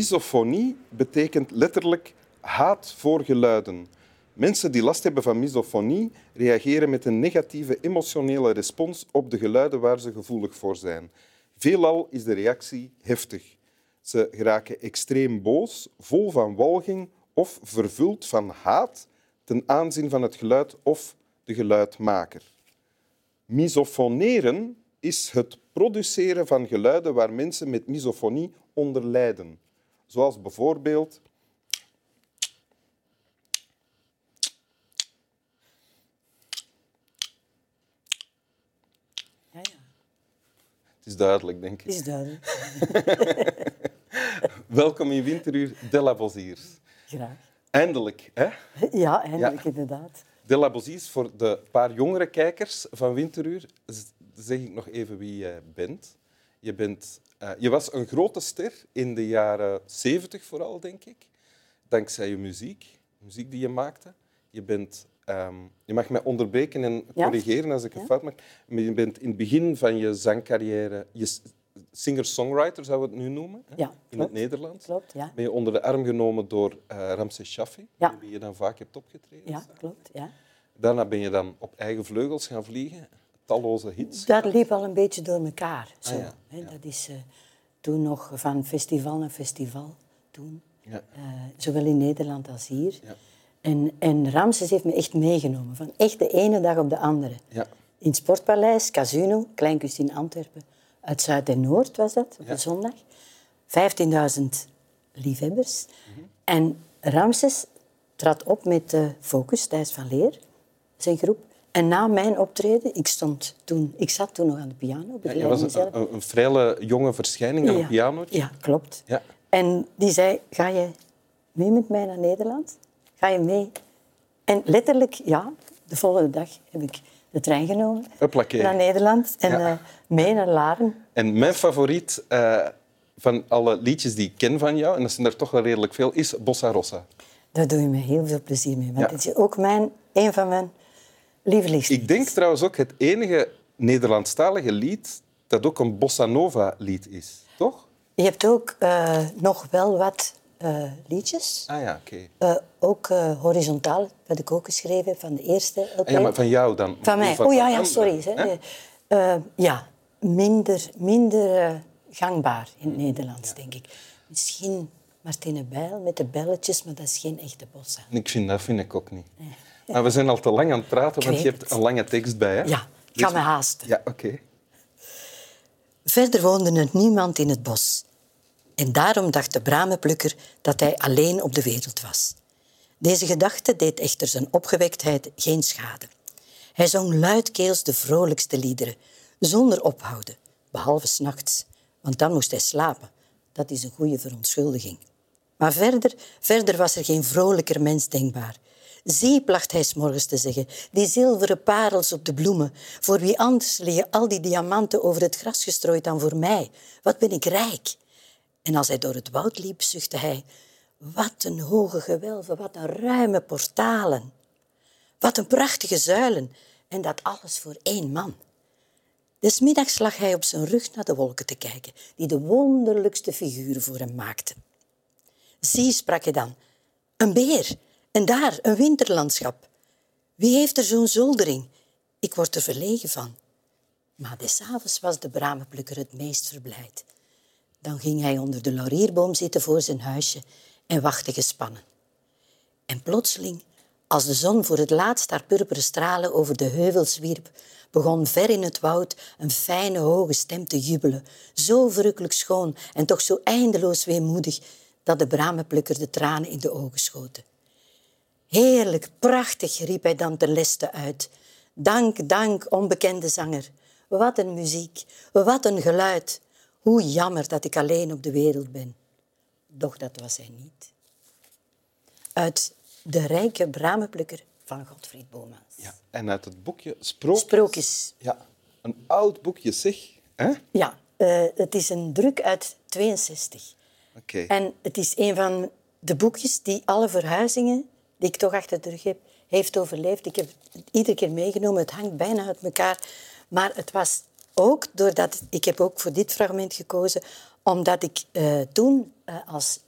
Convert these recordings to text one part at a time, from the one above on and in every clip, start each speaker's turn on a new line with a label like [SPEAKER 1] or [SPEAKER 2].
[SPEAKER 1] Misofonie betekent letterlijk haat voor geluiden. Mensen die last hebben van misofonie reageren met een negatieve emotionele respons op de geluiden waar ze gevoelig voor zijn. Veelal is de reactie heftig. Ze geraken extreem boos, vol van walging of vervuld van haat ten aanzien van het geluid of de geluidmaker. Misofoneren is het produceren van geluiden waar mensen met misofonie onder lijden. Zoals bijvoorbeeld
[SPEAKER 2] Ja, ja.
[SPEAKER 1] Het is duidelijk, denk ik.
[SPEAKER 2] Is duidelijk.
[SPEAKER 1] Welkom in Winteruur de la Boziers.
[SPEAKER 2] Graag.
[SPEAKER 1] Eindelijk, hè?
[SPEAKER 2] Ja, eindelijk
[SPEAKER 1] Ja.
[SPEAKER 2] inderdaad.
[SPEAKER 1] De la Boziers, voor de paar jongere kijkers van Winteruur, zeg ik nog even wie jij bent. Je, bent eh, je was een grote ster in de jaren 70 vooral, denk ik. Dankzij je muziek, muziek die je maakte. Je, bent, ehm, je mag mij onderbreken en
[SPEAKER 2] Ja.
[SPEAKER 1] corrigeren als ik een
[SPEAKER 2] Ja.
[SPEAKER 1] fout maak. Maar je bent in het begin van je zangcarrière, je singer-songwriter zou we het nu noemen, hè?
[SPEAKER 2] Ja,
[SPEAKER 1] in het. Nederlands.
[SPEAKER 2] Klopt, ja.
[SPEAKER 1] Ben je onder de arm genomen door eh, Ramses Shaffi,
[SPEAKER 2] Ja.
[SPEAKER 1] wie je dan vaak hebt opgetreden.
[SPEAKER 2] Ja, klopt, ja.
[SPEAKER 1] Daarna ben je dan op eigen vleugels gaan vliegen, talloze hits.
[SPEAKER 2] Dat liep al een beetje door elkaar. Zo.
[SPEAKER 1] Ah, ja, ja.
[SPEAKER 2] Dat is eh, toen nog van festival naar festival. Toen.
[SPEAKER 1] Ja.
[SPEAKER 2] Eh, zowel in Nederland als hier.
[SPEAKER 1] Ja.
[SPEAKER 2] En, en Ramses heeft me echt meegenomen. Van echt de ene dag op de andere.
[SPEAKER 1] Ja.
[SPEAKER 2] In het Sportpaleis, Casino, Kleinkust in Antwerpen. Uit Zuid en Noord was dat, op de zondag. 15.000 liefhebbers.
[SPEAKER 1] Mhm.
[SPEAKER 2] En Ramses trad op met de Focus, Thijs van Leer, zijn groep. En na mijn optreden, ik, stond toen, ik zat toen nog aan de piano,
[SPEAKER 1] Ja, je was een, een, een jonge verschijning aan een piano.
[SPEAKER 2] Ja, klopt.
[SPEAKER 1] Ja.
[SPEAKER 2] En die zei, ga je mee met mij naar Nederland? Ga je mee? En letterlijk, ja, de volgende dag heb ik de trein genomen naar Nederland en
[SPEAKER 1] Ja.
[SPEAKER 2] eh, mee naar Laren.
[SPEAKER 1] En mijn favoriet eh, van alle liedjes die ik ken van jou, en dat zijn er toch wel redelijk veel, is Bossa Rossa.
[SPEAKER 2] Daar doe je me heel veel plezier mee. Want
[SPEAKER 1] Ja.
[SPEAKER 2] het is ook mijn, een van mijn lievelingsliedjes.
[SPEAKER 1] Ik denk trouwens ook het enige Nederlandstalige lied dat ook een bossa nova lied is, toch?
[SPEAKER 2] Je hebt ook eh, nog wel wat eh, liedjes.
[SPEAKER 1] Ah ja, oké.
[SPEAKER 2] Eh, ook horizontaal, wat ik ook geschreven heb van de eerste LP.
[SPEAKER 1] Ah, ja, maar van jou dan?
[SPEAKER 2] Van mij. Oh ja, ja, sorry. Hè. ja, minder, minder gangbaar in het Nederlands, denk ik. Misschien Martine Bijl met de belletjes, maar dat is geen echte bossa.
[SPEAKER 1] Ik vind, dat vind ik ook niet. Maar we zijn al te lang aan het praten, want je hebt een lange tekst bij. Hè?
[SPEAKER 2] Ja, ik ga me haasten.
[SPEAKER 1] Ja, oké.
[SPEAKER 2] Verder woonde er niemand in het bos. En daarom dacht de bramenplukker dat hij alleen op de wereld was. Deze gedachte deed echter zijn opgewektheid geen schade. Hij zong luidkeels de vrolijkste liederen, zonder ophouden, behalve s'nachts, want dan moest hij slapen. Dat is een goede verontschuldiging. Maar verder, verder was er geen vrolijker mens denkbaar. Zie, placht hij 's morgens te zeggen, die zilveren parels op de bloemen. Voor wie anders liggen al die diamanten over het gras gestrooid dan voor mij. Wat ben ik rijk. En als hij door het woud liep, zuchtte hij... Wat een hoge gewelven, wat een ruime portalen. Wat een prachtige zuilen. En dat alles voor één man. Des middags lag hij op zijn rug naar de wolken te kijken, die de wonderlijkste figuren voor hem maakten. Zie, sprak hij dan, een beer. En daar, een winterlandschap. Wie heeft er zo'n zoldering? Ik word er verlegen van. Maar des avonds was de bramenplukker het meest verblijd. Dan ging hij onder de laurierboom zitten voor zijn huisje en wachtte gespannen. En plotseling, als de zon voor het laatst haar purperen stralen over de heuvels wierp, begon ver in het woud een fijne hoge stem te jubelen, zo verrukkelijk schoon en toch zo eindeloos weemoedig dat de bramenplukker de tranen in de ogen schoten. Heerlijk, prachtig, riep hij dan ten leste uit. Dank, dank, onbekende zanger. Wat een muziek, wat een geluid. Hoe jammer dat ik alleen op de wereld ben. Doch dat was hij niet. Uit De Rijke Bramenplukker van Godfried Bomans.
[SPEAKER 1] Ja. En uit het boekje Sprookjes.
[SPEAKER 2] Sprookjes.
[SPEAKER 1] Ja, een oud boekje, zeg. Hè?
[SPEAKER 2] Ja, eh, het is een druk uit 62.
[SPEAKER 1] Oké.
[SPEAKER 2] En het is een van de boekjes die alle verhuizingen die ik toch achter de rug heb, heeft overleefd. Ik heb het iedere keer meegenomen. Het hangt bijna uit elkaar. Maar het was ook doordat... Ik heb ook voor dit fragment gekozen, omdat ik eh, toen eh, als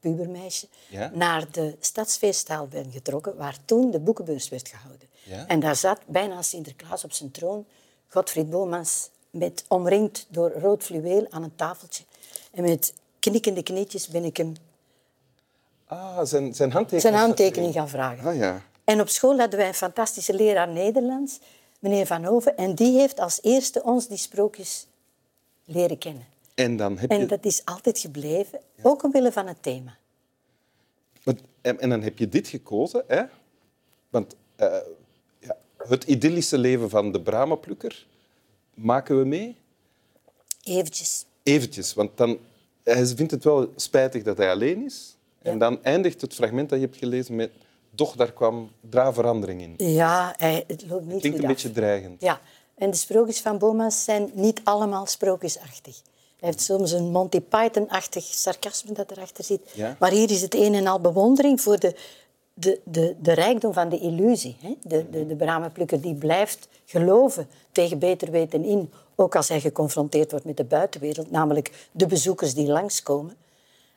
[SPEAKER 2] pubermeisje,
[SPEAKER 1] Ja?
[SPEAKER 2] naar de stadsfeestzaal ben getrokken, waar toen de boekenbeurs werd gehouden.
[SPEAKER 1] Ja?
[SPEAKER 2] En daar zat bijna Sinterklaas op zijn troon, Godfried Bomans, met, omringd door rood fluweel aan een tafeltje. En met knikkende knietjes ben ik hem
[SPEAKER 1] Ah, zijn, zijn handtekening.
[SPEAKER 2] zijn handtekening gaan vragen.
[SPEAKER 1] Ah ja.
[SPEAKER 2] En op school hadden wij een fantastische leraar Nederlands, meneer Van Hoven. En die heeft als eerste ons die sprookjes leren kennen.
[SPEAKER 1] En dan heb je...
[SPEAKER 2] En dat is altijd gebleven, ook omwille van het thema.
[SPEAKER 1] En dan heb je dit gekozen, hè? Want eh, ja, het idyllische leven van de bramenplukker maken we mee.
[SPEAKER 2] Eventjes.
[SPEAKER 1] Eventjes, want dan, hij vindt het wel spijtig dat hij alleen is. En dan eindigt het fragment dat je hebt gelezen met... Doch, daar kwam verandering in.
[SPEAKER 2] Ja, het loopt niet
[SPEAKER 1] Klinkt
[SPEAKER 2] goed
[SPEAKER 1] een beetje dreigend.
[SPEAKER 2] Ja, en de sprookjes van Boma's zijn niet allemaal sprookjesachtig. Hij heeft soms een Monty Python-achtig sarcasme dat erachter zit.
[SPEAKER 1] Ja.
[SPEAKER 2] Maar hier is het een en al bewondering voor de, de, de, de rijkdom van de illusie. Hè? De, de, de bramenplukker die blijft geloven tegen beter weten in, ook als hij geconfronteerd wordt met de buitenwereld, namelijk de bezoekers die langskomen,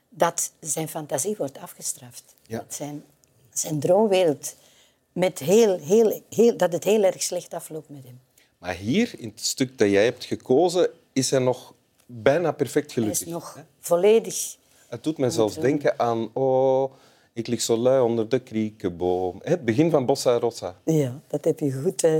[SPEAKER 2] dat zijn fantasie wordt afgestraft.
[SPEAKER 1] Ja.
[SPEAKER 2] Dat zijn, zijn droomwereld, met heel, heel, heel, dat het heel erg slecht afloopt met hem.
[SPEAKER 1] Maar hier, in het stuk dat jij hebt gekozen, is hij nog bijna perfect
[SPEAKER 2] Hij
[SPEAKER 1] gelukkig.
[SPEAKER 2] is nog volledig...
[SPEAKER 1] Het doet mij zelfs denken aan... Oh, ik lig zo lui onder de kriekenboom. Het begin van Bossa Rossa.
[SPEAKER 2] Ja, dat heb je goed eh,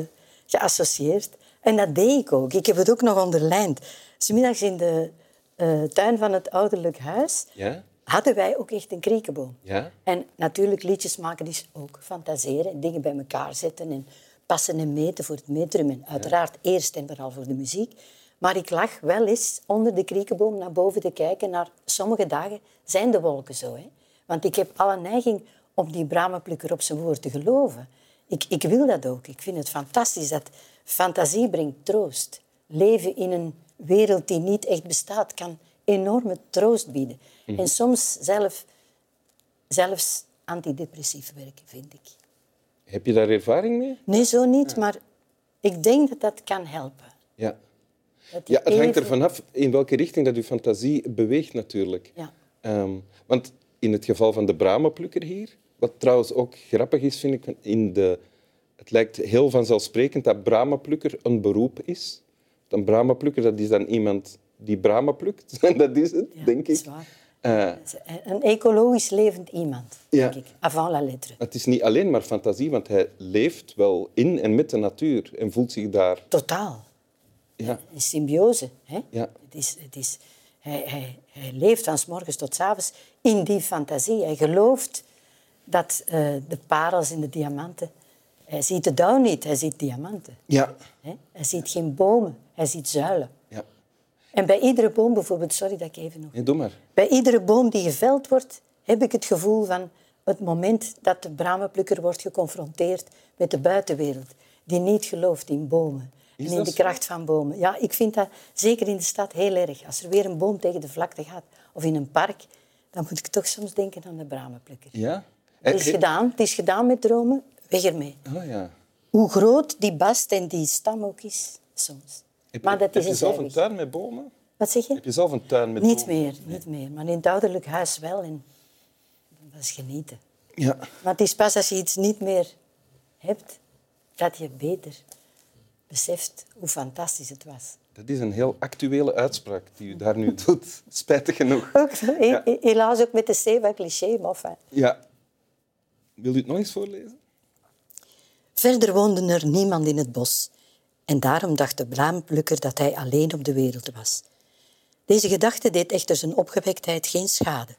[SPEAKER 2] geassocieerd. En dat deed ik ook. Ik heb het ook nog onderlijnd. 's middags in de eh, tuin van het ouderlijk huis
[SPEAKER 1] Ja?
[SPEAKER 2] hadden wij ook echt een kriekenboom.
[SPEAKER 1] Ja?
[SPEAKER 2] En natuurlijk, liedjes maken is ook fantaseren, dingen bij elkaar zetten en passen en meten voor het metrum. En uiteraard eerst en vooral voor de muziek. Maar ik lag wel eens onder de kriekenboom naar boven te kijken. Naar sommige dagen zijn de wolken zo. Hè? Want ik heb alle neiging om die bramenplukker op zijn woord te geloven. Ik, ik wil dat ook. Ik vind het fantastisch dat fantasie brengt troost. Leven in een wereld die niet echt bestaat kan enorme troost bieden. En soms zelf, zelfs antidepressief werken, vind ik.
[SPEAKER 1] Heb je daar ervaring mee?
[SPEAKER 2] Nee, zo niet, maar ik denk dat dat kan helpen.
[SPEAKER 1] Ja. Ja, het hangt
[SPEAKER 2] even-
[SPEAKER 1] er vanaf in welke richting dat je fantasie beweegt natuurlijk.
[SPEAKER 2] Ja.
[SPEAKER 1] Ehm, want in het geval van de bramenplukker hier, wat trouwens ook grappig is, vind ik, in de, het lijkt heel vanzelfsprekend dat bramenplukker een beroep is. Een bramenplukker, dat is dan iemand die bramen plukt. dat is het,
[SPEAKER 2] Ja,
[SPEAKER 1] denk
[SPEAKER 2] dat is
[SPEAKER 1] ik.
[SPEAKER 2] waar.
[SPEAKER 1] Eh,
[SPEAKER 2] Een ecologisch levend iemand,
[SPEAKER 1] Ja.
[SPEAKER 2] denk ik. Avant la lettre.
[SPEAKER 1] het is niet alleen maar fantasie, want hij leeft wel in en met de natuur en voelt zich daar...
[SPEAKER 2] Totaal.
[SPEAKER 1] Ja,
[SPEAKER 2] Een symbiose. Hè?
[SPEAKER 1] Ja.
[SPEAKER 2] Het is, het is, hij, hij, hij leeft van s morgens tot s avonds in die fantasie. Hij gelooft dat eh, de parels en de diamanten... Hij ziet de dauw niet, hij ziet diamanten.
[SPEAKER 1] ja?
[SPEAKER 2] Hij ziet geen bomen, hij ziet zuilen.
[SPEAKER 1] ja.
[SPEAKER 2] En bij iedere boom bijvoorbeeld... Sorry dat ik even nog...
[SPEAKER 1] Doe maar.
[SPEAKER 2] Bij iedere boom die geveld wordt, heb ik het gevoel van het moment dat de bramenplukker wordt geconfronteerd met de buitenwereld, die niet gelooft in bomen en in de kracht van bomen. Ja, ik vind dat zeker in de stad heel erg. Als er weer een boom tegen de vlakte gaat of in een park, dan moet ik toch soms denken aan de bramenplukker.
[SPEAKER 1] Ja?
[SPEAKER 2] Het is
[SPEAKER 1] Eh,
[SPEAKER 2] gedaan, het is gedaan met dromen, weg ermee.
[SPEAKER 1] Oh ja.
[SPEAKER 2] Hoe groot die bast en die stam ook is, soms.
[SPEAKER 1] Heb,
[SPEAKER 2] maar dat
[SPEAKER 1] heb
[SPEAKER 2] is
[SPEAKER 1] je
[SPEAKER 2] een
[SPEAKER 1] zelf een tuin met bomen?
[SPEAKER 2] Wat zeg je?
[SPEAKER 1] Heb je zelf een tuin met
[SPEAKER 2] Niet
[SPEAKER 1] bomen?
[SPEAKER 2] meer, niet meer. Maar in het ouderlijk huis wel. En dat is genieten.
[SPEAKER 1] Ja.
[SPEAKER 2] Maar het is pas als je iets niet meer hebt, dat je beter beseft hoe fantastisch het was.
[SPEAKER 1] Dat is een heel actuele uitspraak die u daar nu doet. Spijtig genoeg.
[SPEAKER 2] Ook, he- he- helaas ook met de C van cliché, maar.
[SPEAKER 1] Ja. Wil u het nog eens voorlezen?
[SPEAKER 2] Verder woonde er niemand in het bos. En daarom dacht de blaamplukker dat hij alleen op de wereld was. Deze gedachte deed echter zijn opgewektheid geen schade.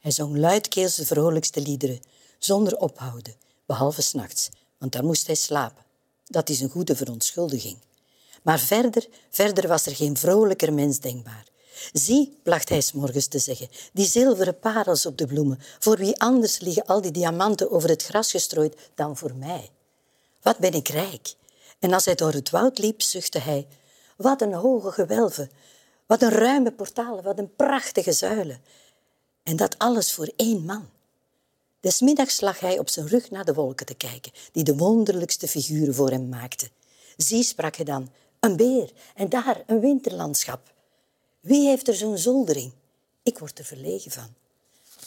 [SPEAKER 2] Hij zong luidkeels de vrolijkste liederen, zonder ophouden, behalve s'nachts, want dan moest hij slapen. Dat is een goede verontschuldiging. Maar verder, verder was er geen vrolijker mens denkbaar. Zie, placht hij 's morgens te zeggen, die zilveren parels op de bloemen. Voor wie anders liggen al die diamanten over het gras gestrooid dan voor mij? Wat ben ik rijk? En als hij door het woud liep, zuchtte hij: Wat een hoge gewelven, wat een ruime portalen, wat een prachtige zuilen. En dat alles voor één man. Des middags lag hij op zijn rug naar de wolken te kijken, die de wonderlijkste figuren voor hem maakten. Zie, sprak hij dan, een beer en daar een winterlandschap. Wie heeft er zo'n zoldering? Ik word er verlegen van.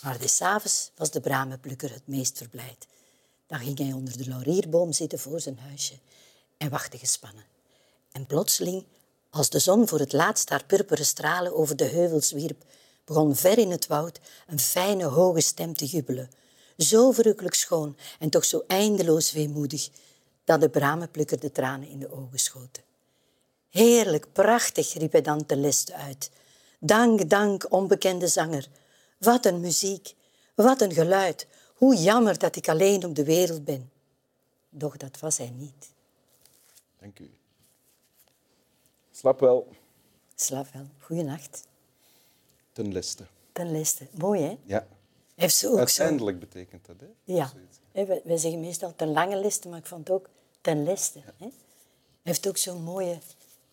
[SPEAKER 2] Maar des avonds was de bramenplukker het meest verblijd. Dan ging hij onder de laurierboom zitten voor zijn huisje en wachtte gespannen. En plotseling, als de zon voor het laatst haar purperen stralen over de heuvels wierp, begon ver in het woud een fijne, hoge stem te jubelen. Zo verrukkelijk schoon en toch zo eindeloos weemoedig, dat de bramenplukker de tranen in de ogen schoten. Heerlijk, prachtig, riep hij dan ten leste uit. Dank, dank, onbekende zanger. Wat een muziek, wat een geluid. Hoe jammer dat ik alleen op de wereld ben. Doch dat was hij niet.
[SPEAKER 1] Dank u. Slap wel.
[SPEAKER 2] Slaap wel. Goeienacht.
[SPEAKER 1] Ten leste.
[SPEAKER 2] Ten leste. Mooi, hè?
[SPEAKER 1] Ja.
[SPEAKER 2] Heeft ze ook zo...
[SPEAKER 1] Uiteindelijk betekent dat, hè?
[SPEAKER 2] Ja. Wij wij zeggen meestal ten lange leste, maar ik vond het ook ten leste. Hè? Heeft ook zo'n mooie,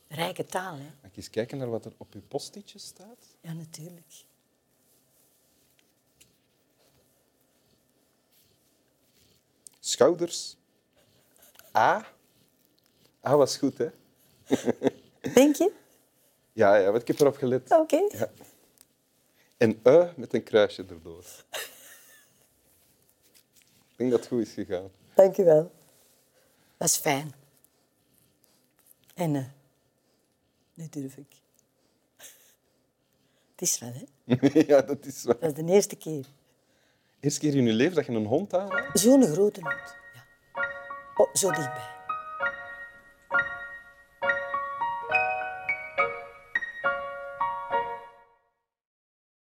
[SPEAKER 2] rijke taal. Hè?
[SPEAKER 1] Mag ik eens kijken naar wat er op uw postietje staat?
[SPEAKER 2] Ja, natuurlijk.
[SPEAKER 1] Schouders. A. A was goed, hè?
[SPEAKER 2] Denk je?
[SPEAKER 1] Ja, ja, want ik heb erop gelet.
[SPEAKER 2] Oké.
[SPEAKER 1] Ja. En U met een kruisje erdoor. Ik denk dat het goed is gegaan.
[SPEAKER 2] Dank je wel. Dat is fijn. En eh, nu durf ik. Het is wel, hè?
[SPEAKER 1] ja, dat is waar.
[SPEAKER 2] Dat is de eerste keer.
[SPEAKER 1] Eerste keer in je leven dat je een hond aanraakt?
[SPEAKER 2] Zo'n grote hond. Ja. Oh, zo dichtbij.